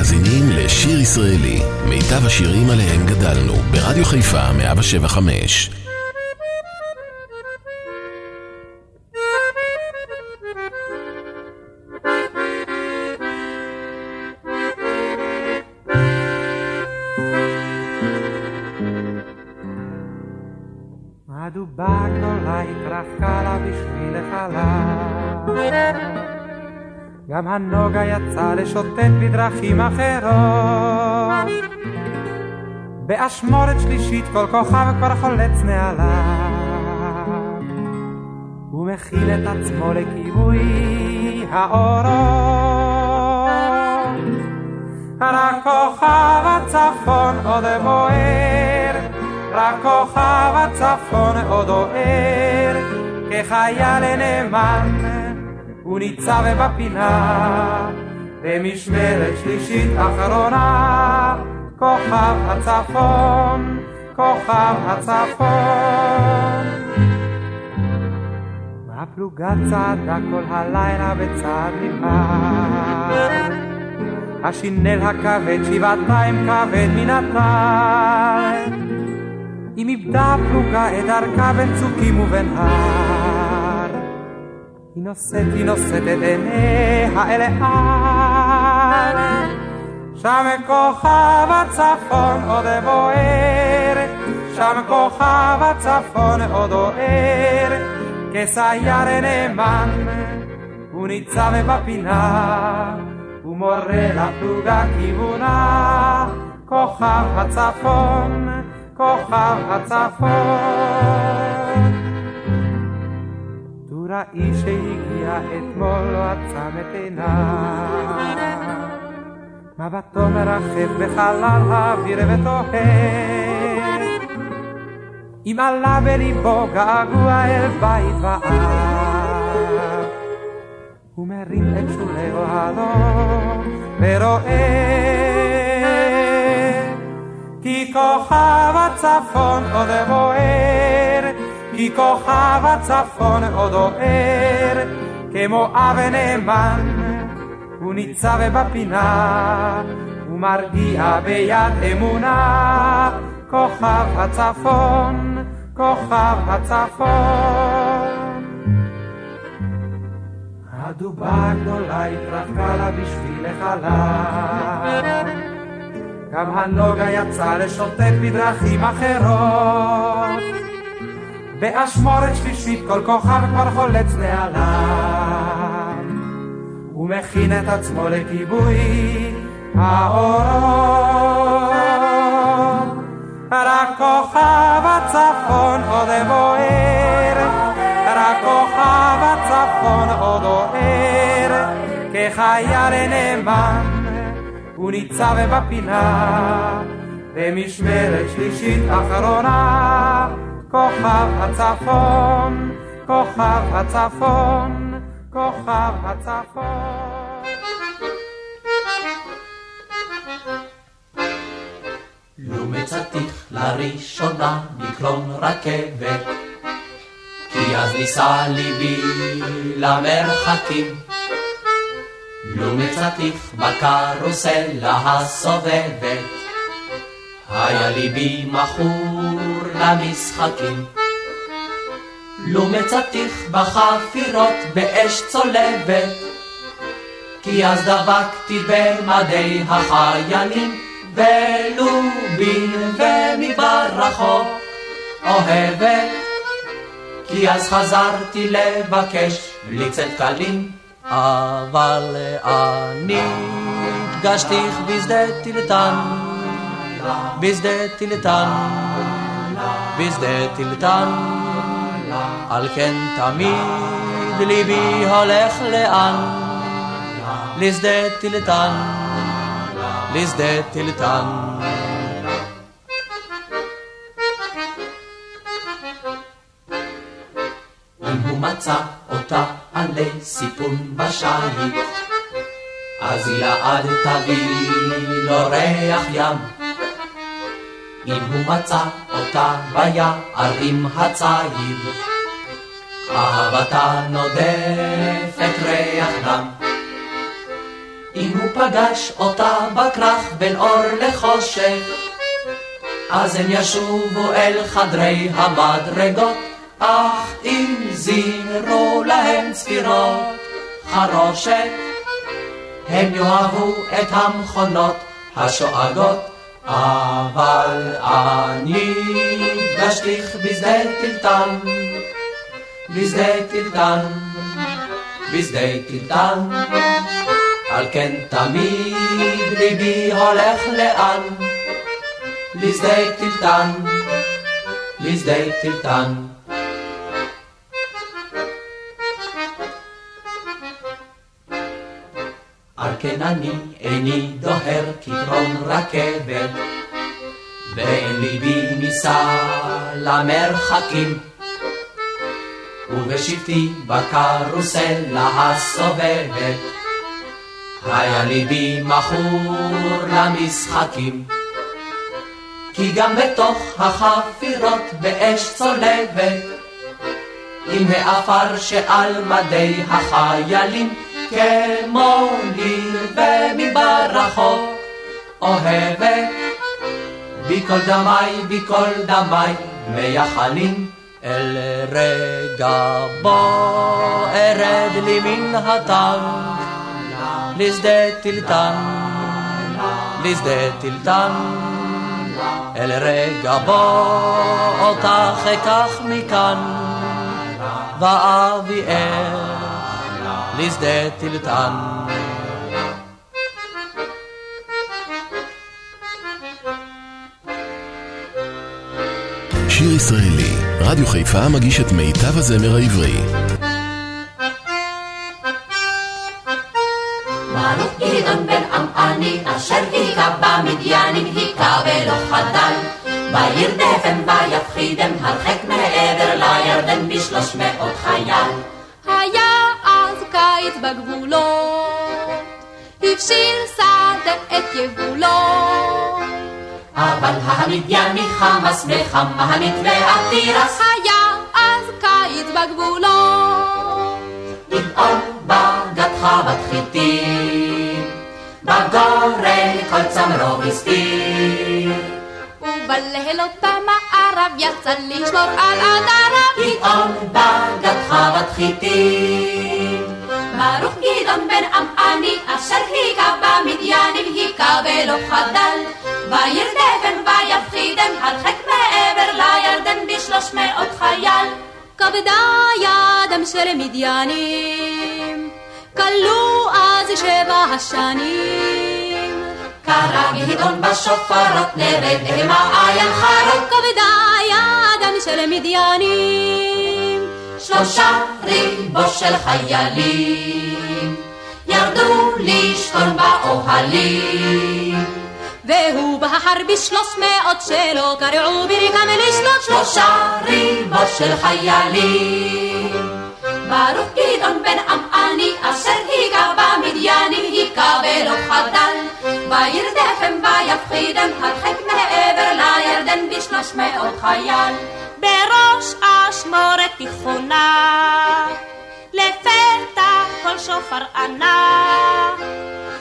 מאזינים לשיר ישראלי, מיטב השירים עליהם גדלנו, ברדיו חיפה 175. הדובה גדולה התרחקה לה גם הנוגה יצא לשוטט בדרכים אחרות. באשמורת שלישית כל כוכב כבר חולץ נעליו, ומכיל את עצמו לכיבוי האורות. רק כוכב הצפון עוד בוער, רק כוכב הצפון עוד אוהר, כחייל נאמן הוא ניצב בפינה, במשמרת שלישית אחרונה, כוכב הצפון, כוכב הצפון. הפלוגה צעדה כל הלילה בצעד נמהר, השינל הכבד שבעתיים כבד מן הטל. אם איבדה הפלוגה את דרכה בין צוקים ובין הר. היא נושאת, היא נושאת את עיניה אל העל. שם כוכב הצפון עוד בוער, שם כוכב הצפון עוד אוהר, כסייר נאמן, הוא ניצב בפינה, הוא מורה לפלוגה כיוונה, כוכב הצפון, כוכב הצפון. ראי שהגיע אתמול לא עצם את עיניו. מבטו מרחב בחלל האוויר ותוהה. אם עלה בליבו געגוע אל בית ואב. הוא מרים את שולי אוהלו ורואה כי כוכב הצפון עוד בוער כי כוכב הצפון עוד אוהר, כמו אבן נאמן, הוא ניצב בפינה, הוא מרגיע ביד אמונה, כוכב הצפון, כוכב הצפון. הדובה הגדולה התרחקה לה בשביל החלל, גם הנוגה יצא לשוטט בדרכים אחרות. באשמורת שלישית כל כוכב כבר חולץ נעליו ומכין את עצמו לכיבוי האורות. רק כוכב הצפון עוד בוער רק כוכב הצפון עוד אוהר כחייל נאמן הוא ניצב בפינה במשמרת שלישית אחרונה כוכב הצפון, כוכב הצפון, כוכב הצפון. לו מצאתיך לראשונה מקלון רכבת, כי אז ניסה ליבי למרחקים. לו מצאתיך בקרוסלה הסובבת, היה ליבי מכור למשחקים. לו מצאתיך בחפירות באש צולבת, כי אז דבקתי במדי החיילים, ולובין ומדבר רחוק אוהבת, כי אז חזרתי לבקש בלי צאת קלים, אבל אני פגשתיך בשדה טילטן, בשדה טילטן. בשדה טילטן. על כן תמיד ליבי הולך לאן? לשדה טילטן, לשדה הוא מצא אותה עלי סיפון בשיט, אז יעד תביא לו ריח ים. אם הוא מצא אותה ביערים הצעיר. אהבתה נודפת ריח דם. אם הוא פגש אותה בכרך בין אור לחושך, אז הם ישובו אל חדרי המדרגות, אך אם זירו להם צפירות חרושת, הם יאהבו את המכונות השואגות, אבל אני פגשתיך בשדה טלטן, בשדה טלטן, בשדה טלטן. על כן תמיד ליבי הולך לאן? לשדה טלטן, לשדה טלטן. כן אני איני דוהר כתרון רכבת, ואין ליבי נישא למרחקים. ובשבתי בקרוסלה הסובבת, היה ליבי מכור למשחקים. כי גם בתוך החפירות באש צולבת, עם העפר שעל מדי החיילים, כמו ליל ומדבר רחוק אוהבת. בכל דמי, בכל דמי, מייחלים אל רגע בו ארד לי מן הטנק, לשדה טילטן, לשדה טילטן. אל רגע בו אותך אקח מכאן, ואביאך לשדה טילטן. שיר ישראלי, רדיו חיפה מגיש את מיטב הזמר העברי. ברוך גדעון בן עמעני, אשר היכה במדיינים, היכה ולא חדל. וירדפם ויפחידם הרחק מעבר לירדן בשלוש מאות חייל. קיץ בגבולות, הפשיר שדה את יבולו. אבל המדייני חמאס וחמנית והתירס, היה אז קיץ בגבולות, גדעון בגדך בתחיתים, בגורן כל צמרו הסתיר. ובלילות במערב יצא לשמור על עדריו. גדעון בגדך בתחיתים. ברוך גדעון בן עמעני, אשר היכה במדיינים, היכה ולא חדל. וירדפם ויפחידם, הרחק מעבר לירדן בשלוש מאות חייל. כבדה ידם של מדיינים, כלו אז שבע השנים. קרא גדעון בשופרות, נרד המה עין חרוד. כבדה ידם של מדיינים, שלושה ריבו של חיילים, ירדו לשכון באוהלים. והוא בחר בשלוש מאות שלא קרעו ברכם לשלוט שלושה ריבו של חיילים. ברוך גדעון בן עמעני, אשר היכה במדיינים, היכה ולא חדל. וירדפם ויפחידם, הרחק מעבר לירדן בשלוש מאות חייל. בראש אשמורת תיכונה, לפתע כל שופר ענה.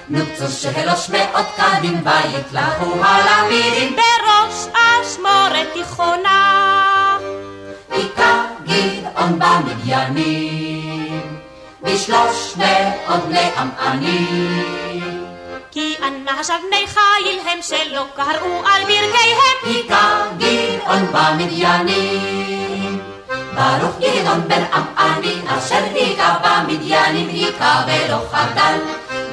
נוצו שלוש מאות קדים ויתלכו הלמידים. בראש אשמורת תיכונה, היכה גדעון במדיינים, בשלוש מאות בני עמענים. כי אנשיו בני חיל הם שלא קראו על ברכיהם. היכה גדעון במדיינים. ברוך גדעון בן עמעני, אשר היכה במדיינים, היכה ולא חדל.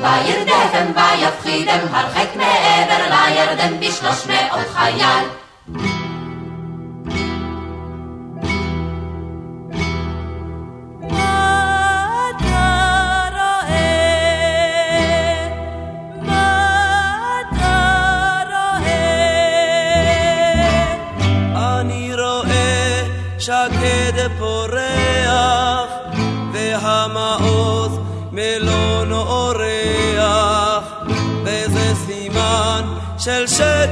וירדפם ויפחידם, הרחק מעבר לירדן בשלוש מאות חייל.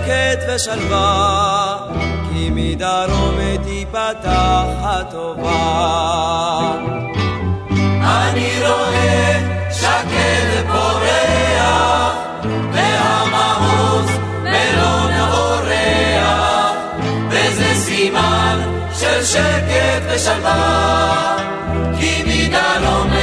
שקט ושלווה כי מדרום תיפתח הטובה. אני רואה שקד פורח והמעוז מלון אורח, וזה סימן של שקט ושלווה, כי מדרום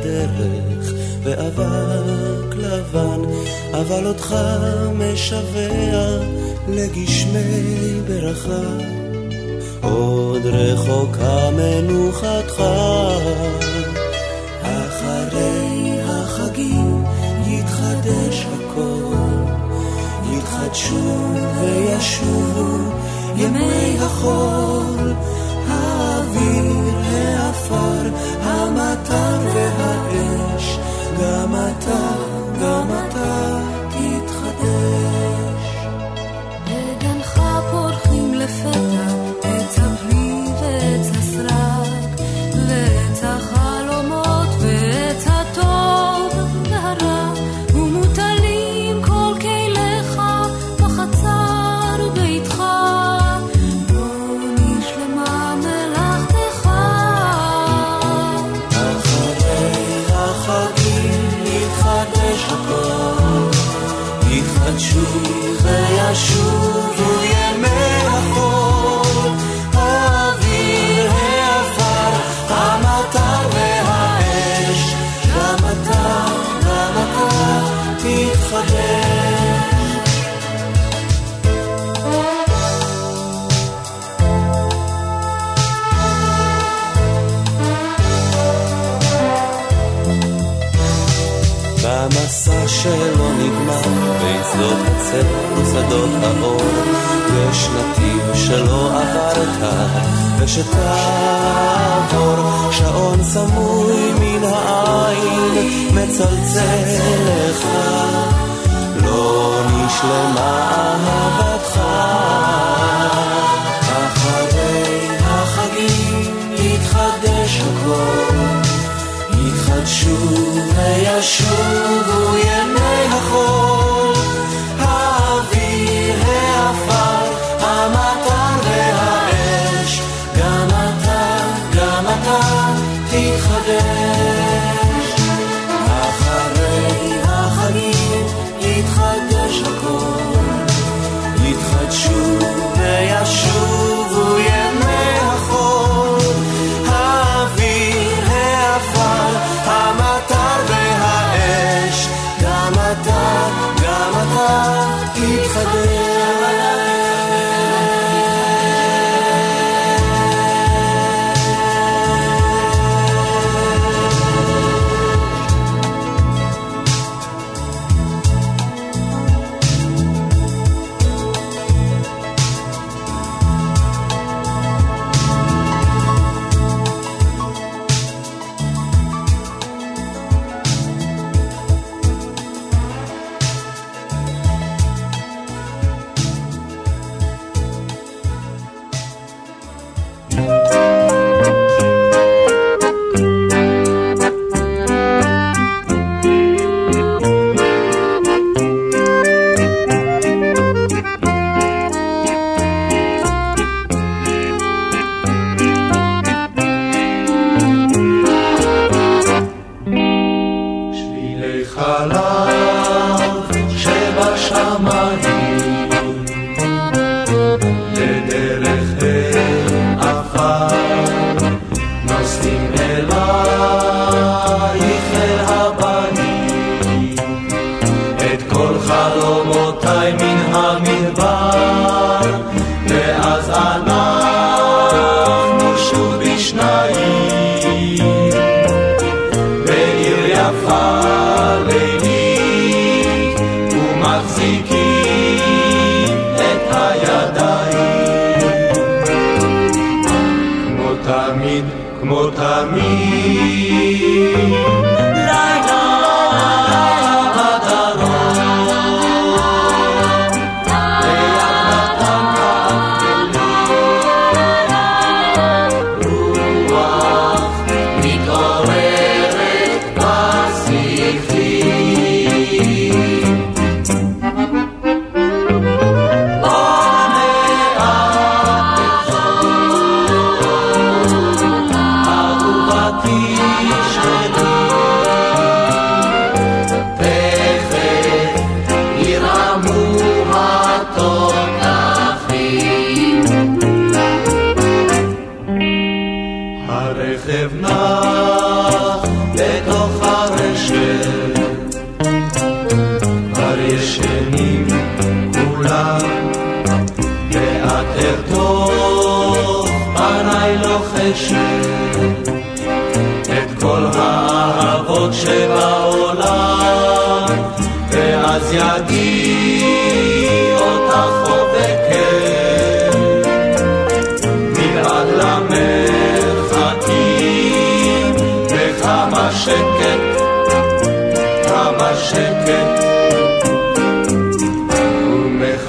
הדרך, ואבק לבן, אבל אותך משווע לגשמי ברכה. עוד רחוקה מנוחתך. אחרי החגים יתחדש הכל, יתחדשו וישובו ימי החול, המטר והאש, גם אתה, שלא נגמר. בין שדות הצבע ושדות האור. יש נתיב שלא עברת ושתעבור שעון סמוי מן העין מצלצל לך. לא נשלמה אהבתך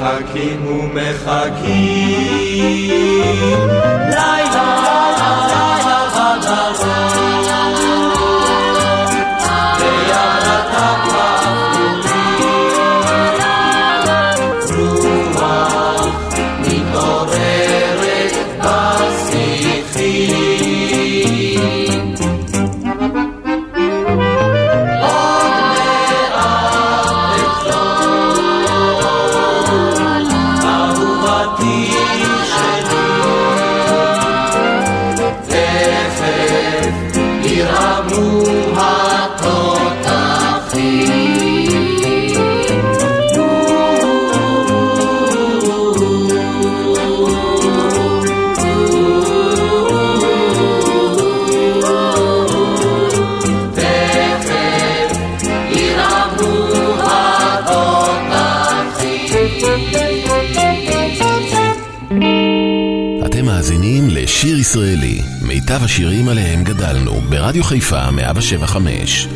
מחכים ומחכים. לילה לילה לילה רדיו חיפה 175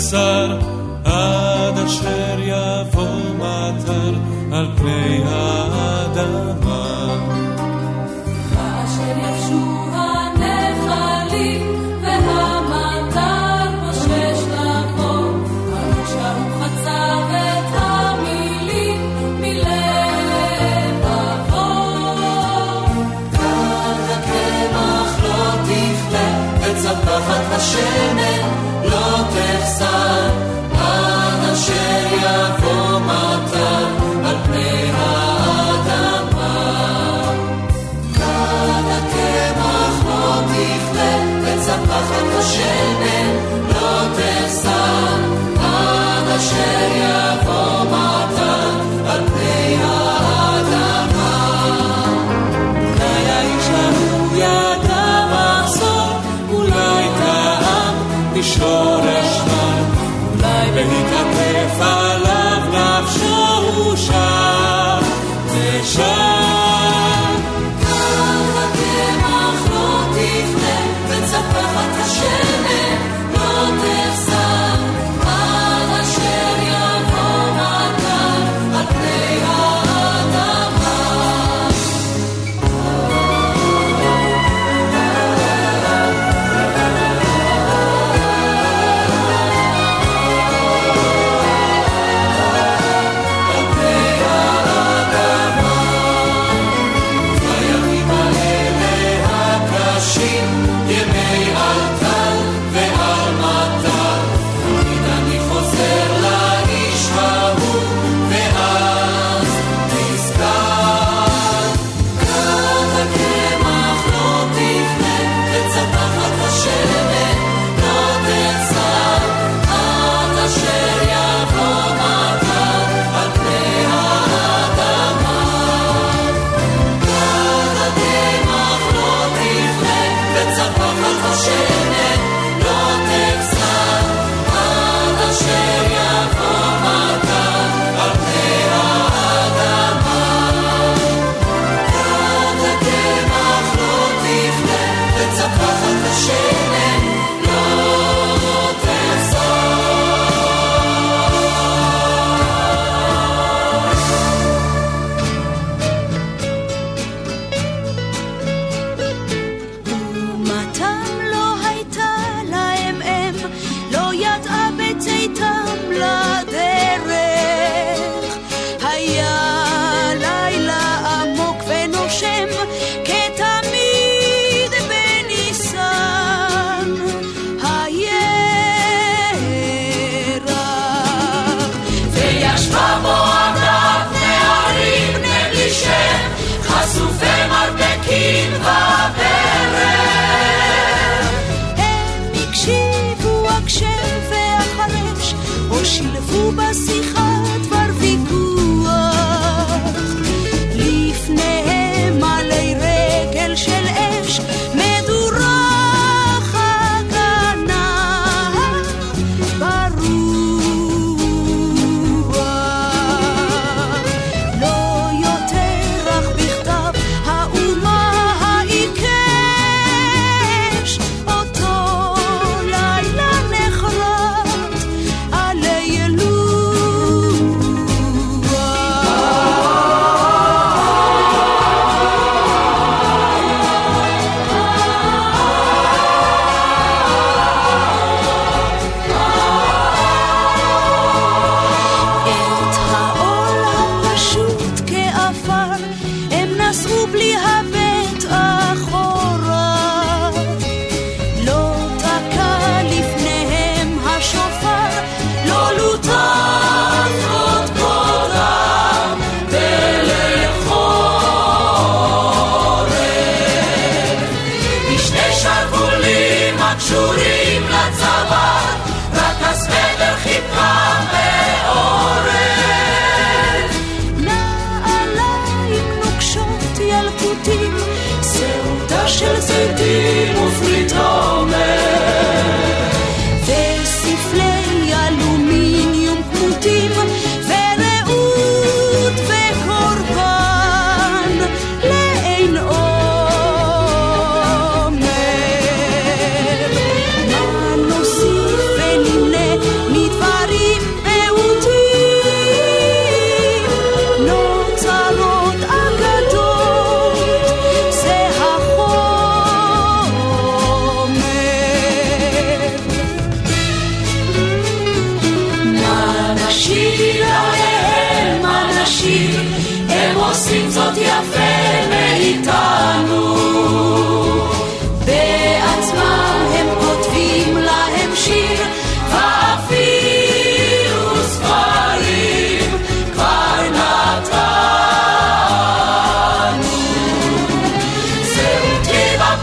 קצר, עד אשר יבוא מטר על פני האדמה. של בן לא תחסר עד אשר יבוא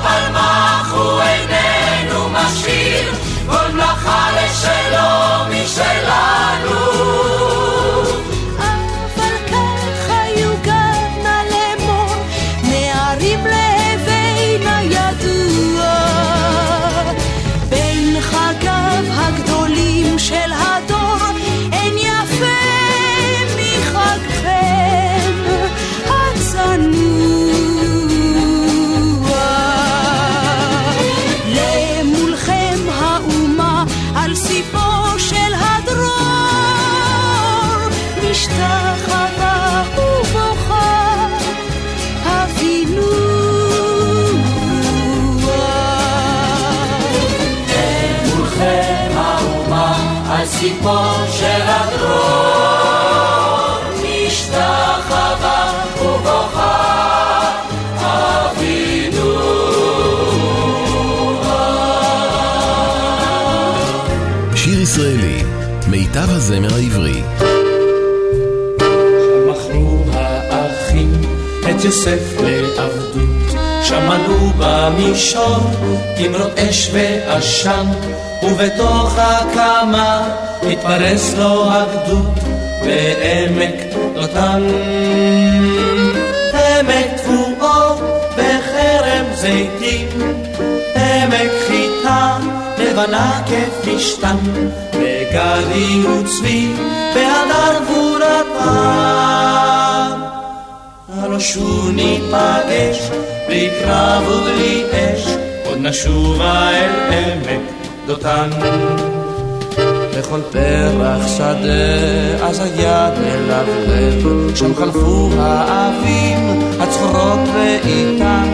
פלמח, הוא איננו משאיר, כל מלאכה יוסף לעבדות, שם עלו במישור כמרות אש ועשן, ובתוך הקמה התפרס לו הגדוד בעמק לוטן. עמק תבואו בחרם זיתים, עמק חיטה לבנה כפשתן, וגדי וצבי בהדר גבורתם. הלא שוב ניפגש, בלי קרב ובלי אש, עוד נשובה אל עמק דותן. בכל פרח שדה אז היד מלבלב, שם חלפו האבים, הצחורות ואיתן,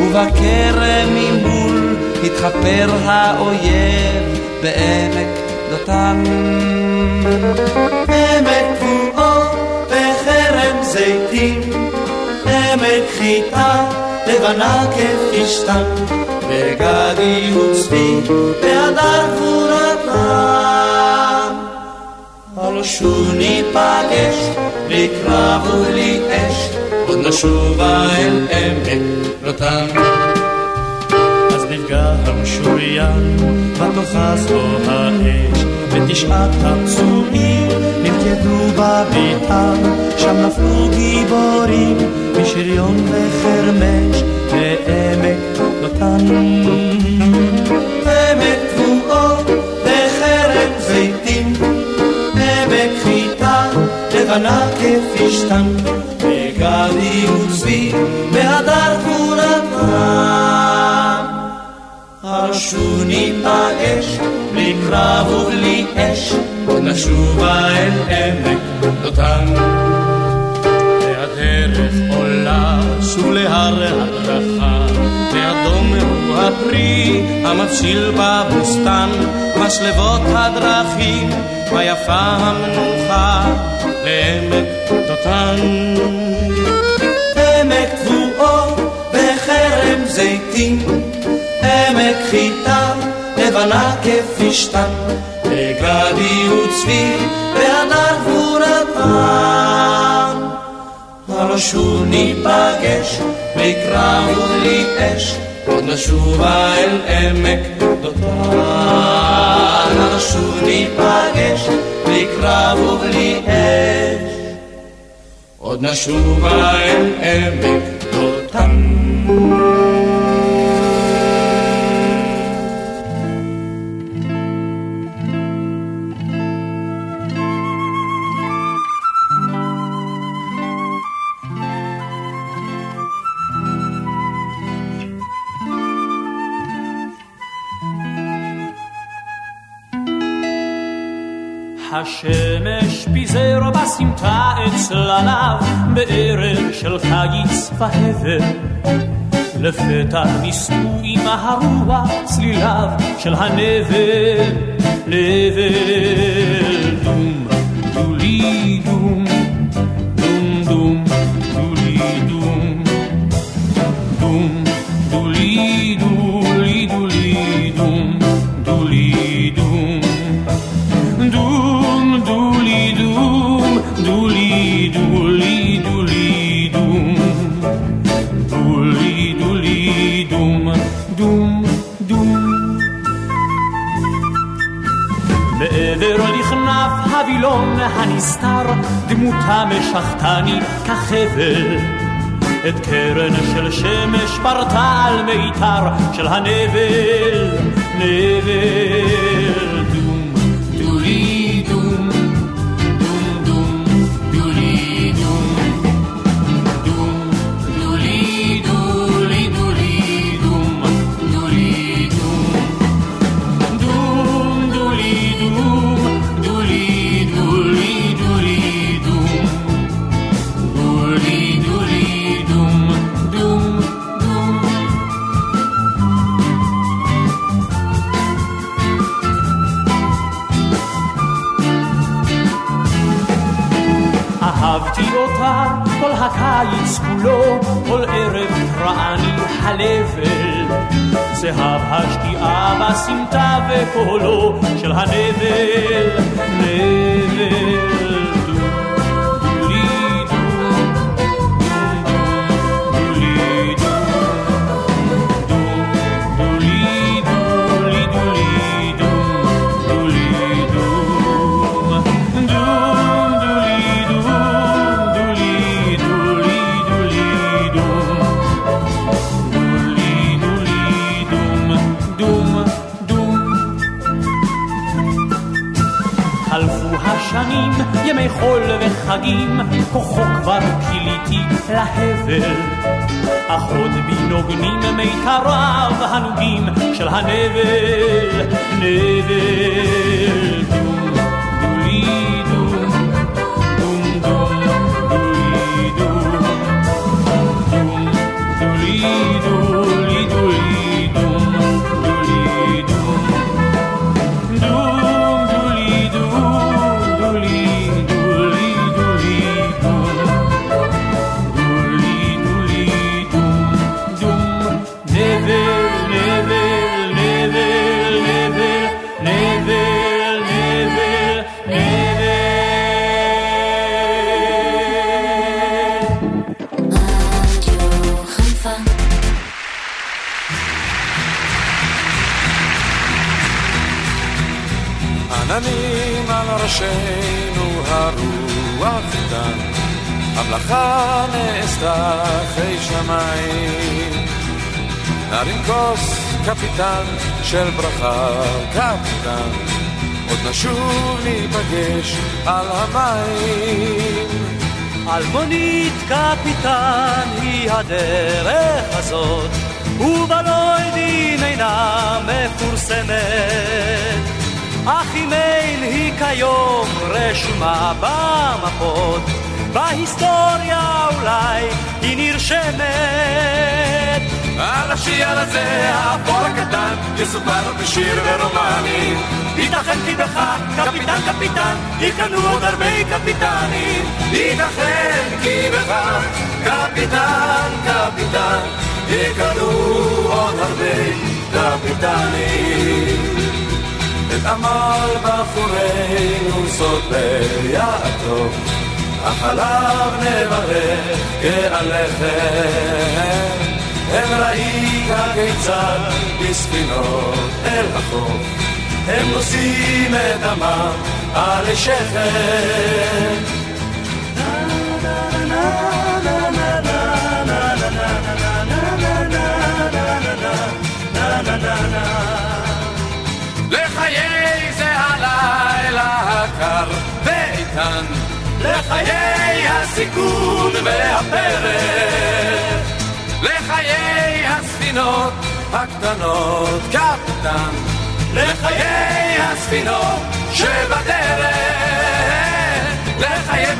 ובכרם ממול התחפר האויב בעמק דותן. עמק תבואו בחרם זיתים, חיטה לבנה כפשתן, וגדי וצבי בהדר גבורתם. הלא שוב ניפגש, בלי קרב ובלי אש, עוד נשובה אל עמק לוטן. אז נפגע המשוריין, ותאחז לו האש, ותשעת הפצועים נלכדו בביתם, שם נפלו גיבורים, משריון וחרמש, בעמק לוטן. עמק תבואו בחרם זיתים, עמק חיטה לבנה כפשתן, וגדי וצבי בהדר גבורתם. הרשו ניפגש, בלי קרב ובלי אש, נשובה אל עמק דותן. והדרך עולה שוב להר הדרכה, ואדום הוא הפרי המבשיל בבוסתן, משלבות הדרכים, ויפה המנוחה לעמק דותן. עמק תבואו בחרם זיתים, עמק חיטה לבנה כפשתן, וגדי וצבי והדר גבורתם. הלא שוב ניפגש, בלי קרב ובלי אש, עוד נשובה אל עמק דותן. הלא שוב ניפגש, בלי קרב ובלי אש, עוד נשובה אל עמק דותן. פיזר בסמטה את צלליו בערב של קיץ והבל. לפתע ניסו עם הרוח צליליו של הנבל, נבל דמותה משכתני כחבל. את קרן של שמש פרטה על מיתר של הנבל, נבל. בסמטה וקולו של הנבל, וחגים, כוחו כבר כיליתי להבל. אך עוד בי נוגנים מיתריו הנוגים של הנבל, נבל. ראשנו הרוח דן, המלאכה נעשתה אחרי שמיים. נרים כוס קפיטן של ברכה, קפיטן, עוד נשוב להיפגש על המים. אלמונית קפיטן היא הדרך הזאת, ובלוידים אינה מפורסמת. אין היא כיום רשומה במפות, בהיסטוריה אולי היא נרשמת. על השיר הזה, האפור הקטן, יסופר בשיר ורומנים. ייתכן כי בך, קפיטן קפיטן, יקנו עוד הרבה קפיטנים. ייתכן כי בך, קפיטן קפיטן, יקנו עוד הרבה קפיטנים. את עמל בחורינו סוטר יעקב, החלב נברך כעליכם. הם ראית כיצד בספינות אל החוף, הם נושאים את דמם על שכם. הקר ואיתן, לחיי הסיכון והפרק, לחיי הספינות הקטנות קפטן, לחיי הספינות שבדרך.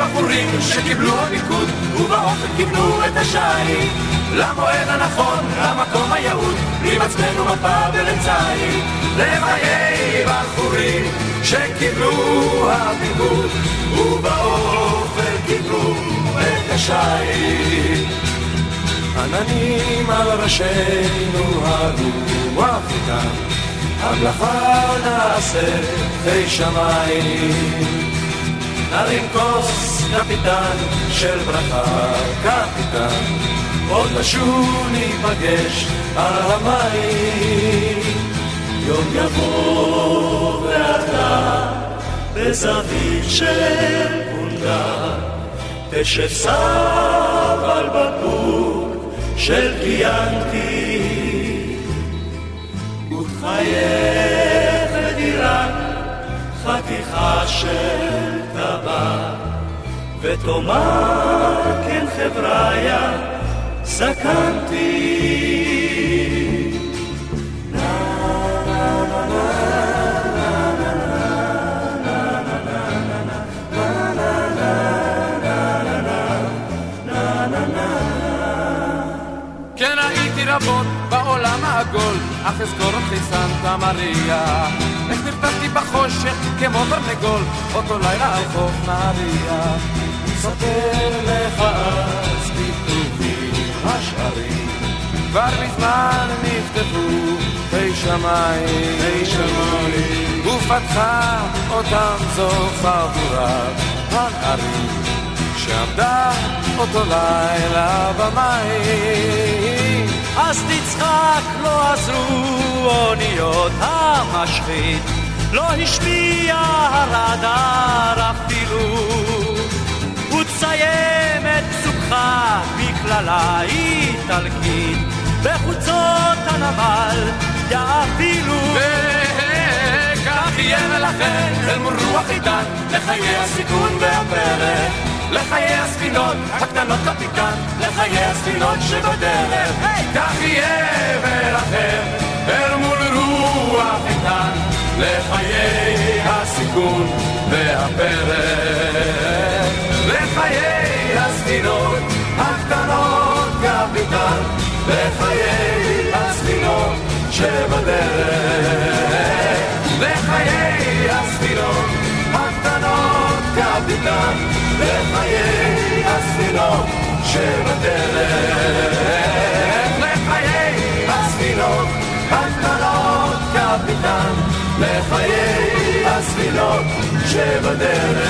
לחיי בחורים שקיבלו המיקוד ובאופן קיבלו את השיט למועד הנכון, למקום היעוד עם עצמנו מפה ולצייד לחיי בחורים שקיבלו המיקוד ובאופן קיבלו את השיט עננים על ראשינו הרוח איתם המלאכה נעשה חי שמיים. נרים כוס קפיטן של ברכה, קפיטן, עוד נשוב ניפגש על המים. יום יבוא ואתה בזווית של פונדק. כשסב על בקבוק של קיאנטי ותחייך לדירת חתיכה של טבק ותאמר כן חבריה זקנתי רבות בעולם העגול, אך אזכור אותי סנטה מריה. נרתמתי בחושך כמו תרנגול, אותו לילה על חוף נהריה. ספר לך אז כתובי השערים, כבר מזמן נפתחו פי שמיים, פי שמיים, ופתחה אותם זו חבורת הנערים, שעמדה אותו לילה במים. אז תצחק, לא עזרו אוניות המשחית, לא השמיע הרדאר אפילו. ותסיים את פסוקך בקללה איטלקית, בחוצות הנמל יאפילו. וכך יהיה מלאכם אל מול רוח איתן, לחיי הסיכון והפרק. לחיי הספינות הקטנות קפיטן, לחיי הספינות שבדרך. כך יהיה ולכם אל מול רוח איתן, לחיי הסיכון והפרק. לחיי הספינות הקטנות קפיטן, לחיי הספינות שבדרך. לחיי הספינות הקטנות קפיטן לחיי הספינות שבדרך, לחיי הספינות לחיי הספינות שבדרך,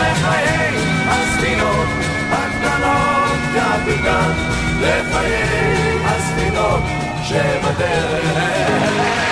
לחיי הספינות הקטנות קפיטן, לחיי הספינות שבדרך.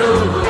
בין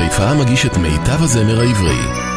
חיפה מגיש את מיטב הזמר העברי.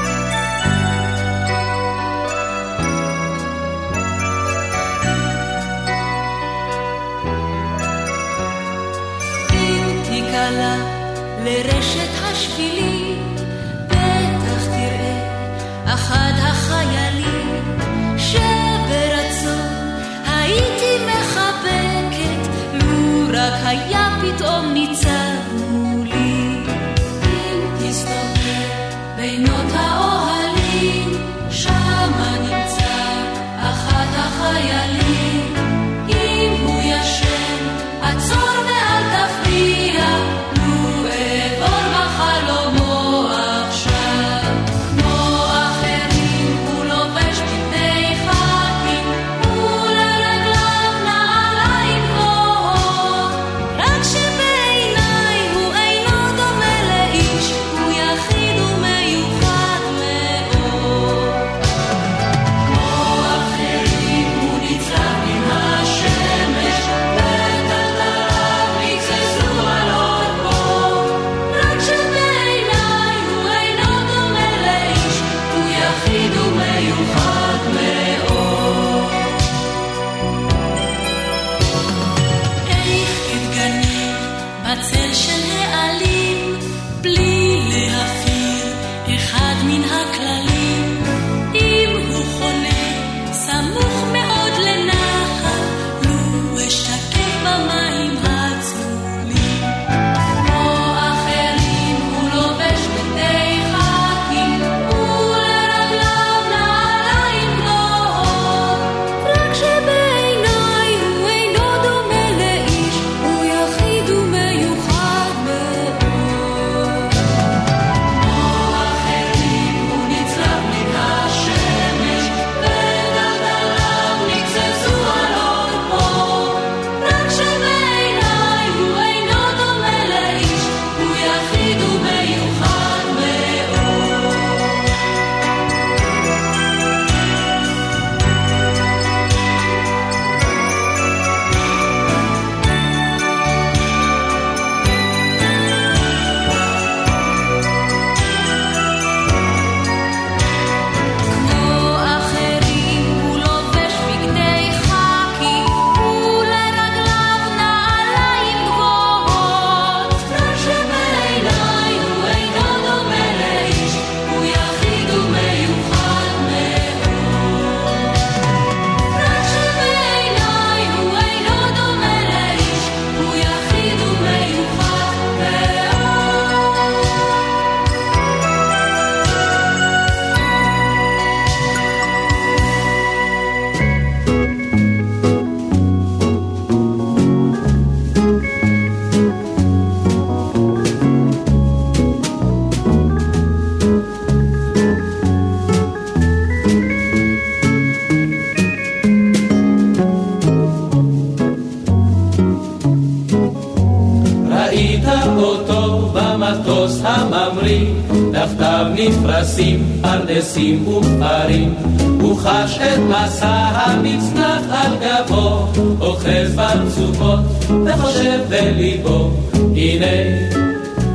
את מסע המצנח על גבו, אוחז ברצופות וחושב בליבו, הנה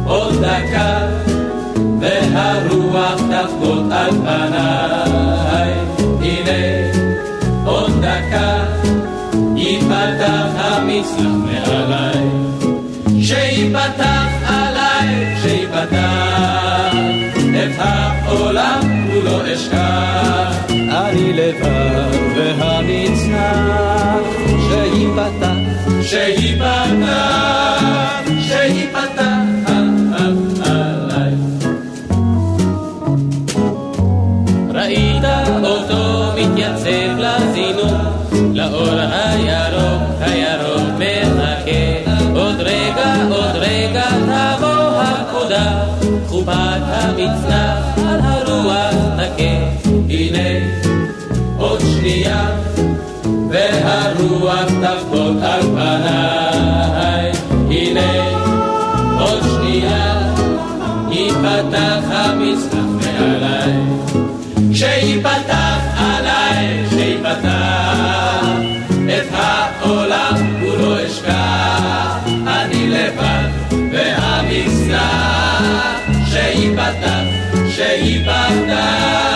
עוד דקה והרוח תחבוט על פניי, הנה עוד דקה ייפתח המצנח מעליי, שייפתח Shehiba. תחבוט על פניי. הנה עוד שנייה, ייפתח המצנח מעליי. כשיפתח עליי, כשיפתח את העולם כולו אשכח, אני לבד שייפתח, שייפתח, שייפתח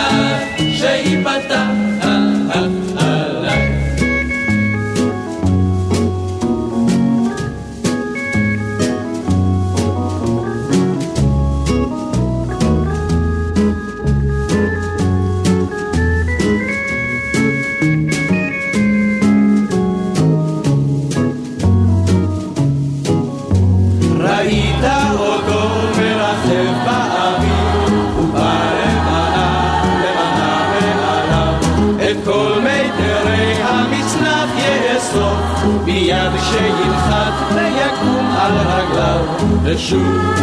ושוב,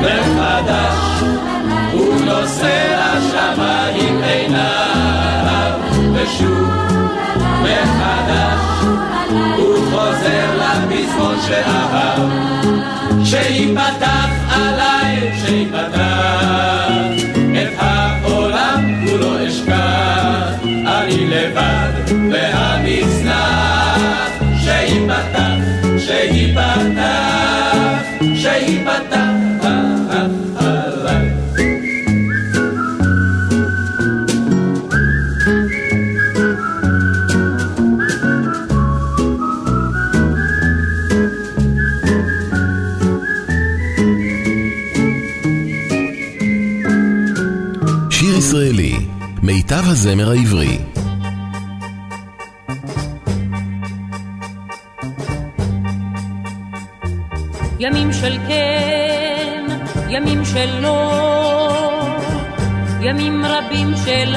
מחדש, הוא נושא לשמיים עיניו. ושוב, מחדש, הוא חוזר לפזמון שאהב. שיפתח הזמר העברי. ימים של כן, ימים של לא, ימים רבים של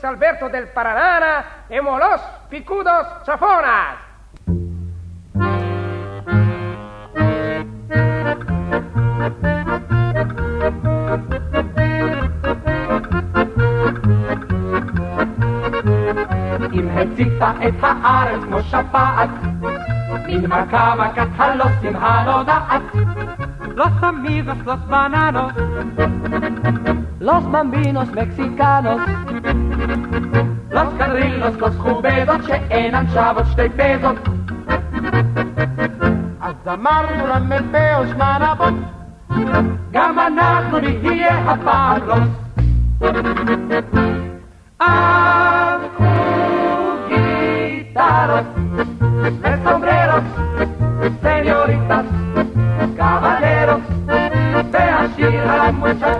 Luis Alberto del Paraná, hemos los picudos chafonas. אם הציתה את הארץ כמו שפעת, מן מכה מכת הלוסים הנודעת. Los amigos, los bananos, los bambinos mexicanos, los carrilos, los חובדות שאינן שוות שתי פזות. אז אמרנו למ"פ ושמן אבות, גם אנחנו נהיה הפעם רוס. אז קחו גיטרות וסומבררות, סניוריטס, קבלרות, והשיר על המוצ'צ'ה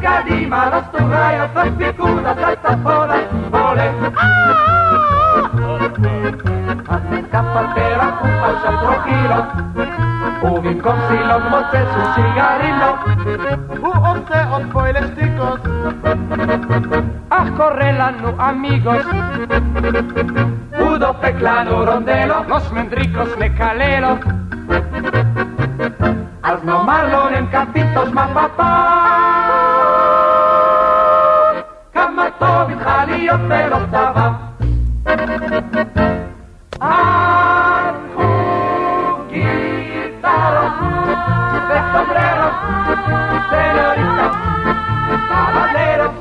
paraguayos, אז קדימה, los turrayos, los picudas, al צפונה, הולך. אז נתקף על פרח ופל שם טרוקילות, ובמקום סילות מוצא סוס סיגרינות. הוא עושה עוד פוילשטיקות, אך קורא לנו אמיגוס, הוא דופק לנו רונדלות, los mendricos מקללות, אז נאמר לו נמקפיטוס מה פאפה. להיות בלא צבא. אז קחו גיטרות וסומבררות, סניוריטות, קבלרות,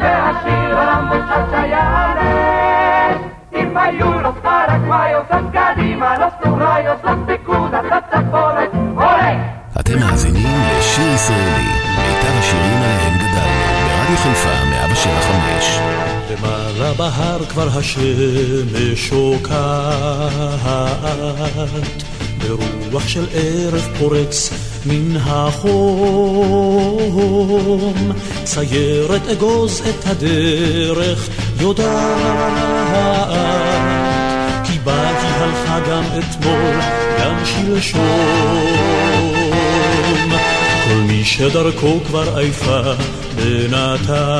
והשיר על המוצ'צ'ה יעלה. אם היו los paraguayos, אז קדימה, los turrayos, los picudas, הצפונת, עולה! אתם מאזינים לשיר ישראלי, מיטב השירים עליהם גדלנו, ברדיו חיפה 175. למעלה בהר כבר השמש שוקעת, ברוח של ערב פורץ מן החום, ציירת אגוז את הדרך יודעת, כי היא הלכה גם אתמול, גם שלשום. שדרכו כבר עייפה בינתיים,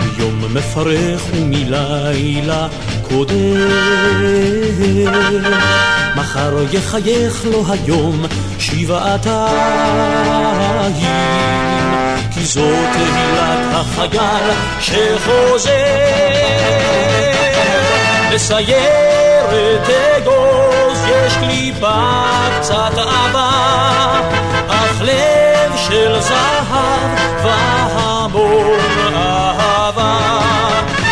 מיום מפרך ומלילה קודם, מחר יחייך לו היום שבעתיים, כי זאת תהילת החייל שחוזר. בסיירת אגוז יש קליפה קצת עבה, אך לב של זהב והמון אהבה.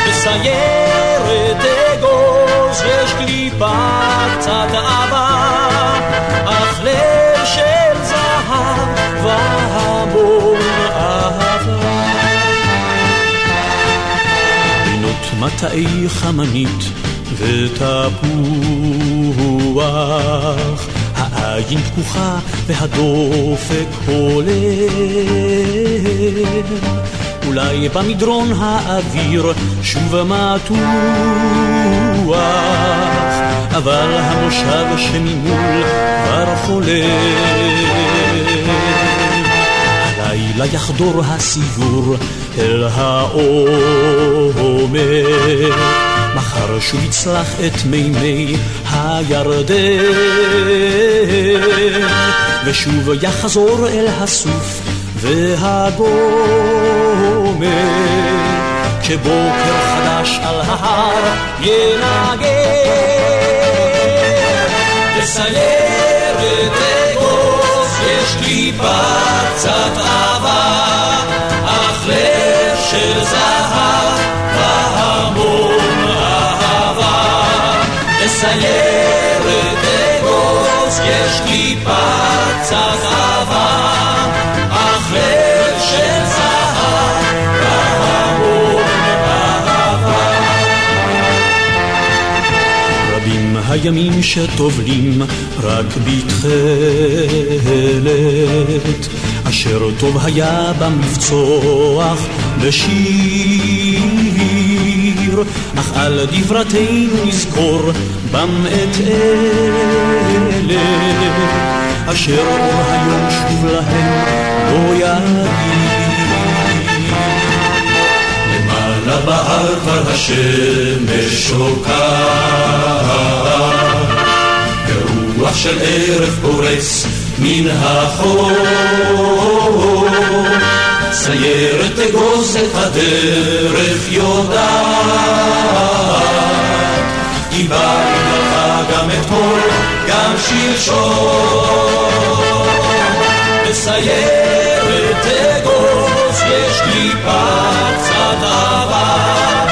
בסיירת אגוז יש קליפה קצת עבה, אך לב של זהב והמון אהבה. בינות מטעי חמנית ותפוח, העין פקוחה והדופק הולם. אולי במדרון האוויר שוב מתוח, אבל המושב שממול כבר חולם. הלילה יחדור הסיור אל העומר. מחר שוב יצלח את מימי הירדן, ושוב יחזור אל הסוף והגומר, כשבוקר חדש על ההר ינגן. הימים שטובלים רק בתכלת, אשר טוב היה במבצוח בשיר, אך על דברתנו נזכור בם את אלה, אשר אור היום שוב להם לא יגיד. למעלה בהר כבר השמש שוקעת, ורוח של ערב פורץ מן החור. סיירת אגוז את הדרך יודעת, באה בגללך גם אתמול, גם שלשום. בסיירת אגוז יש לי פצע דבר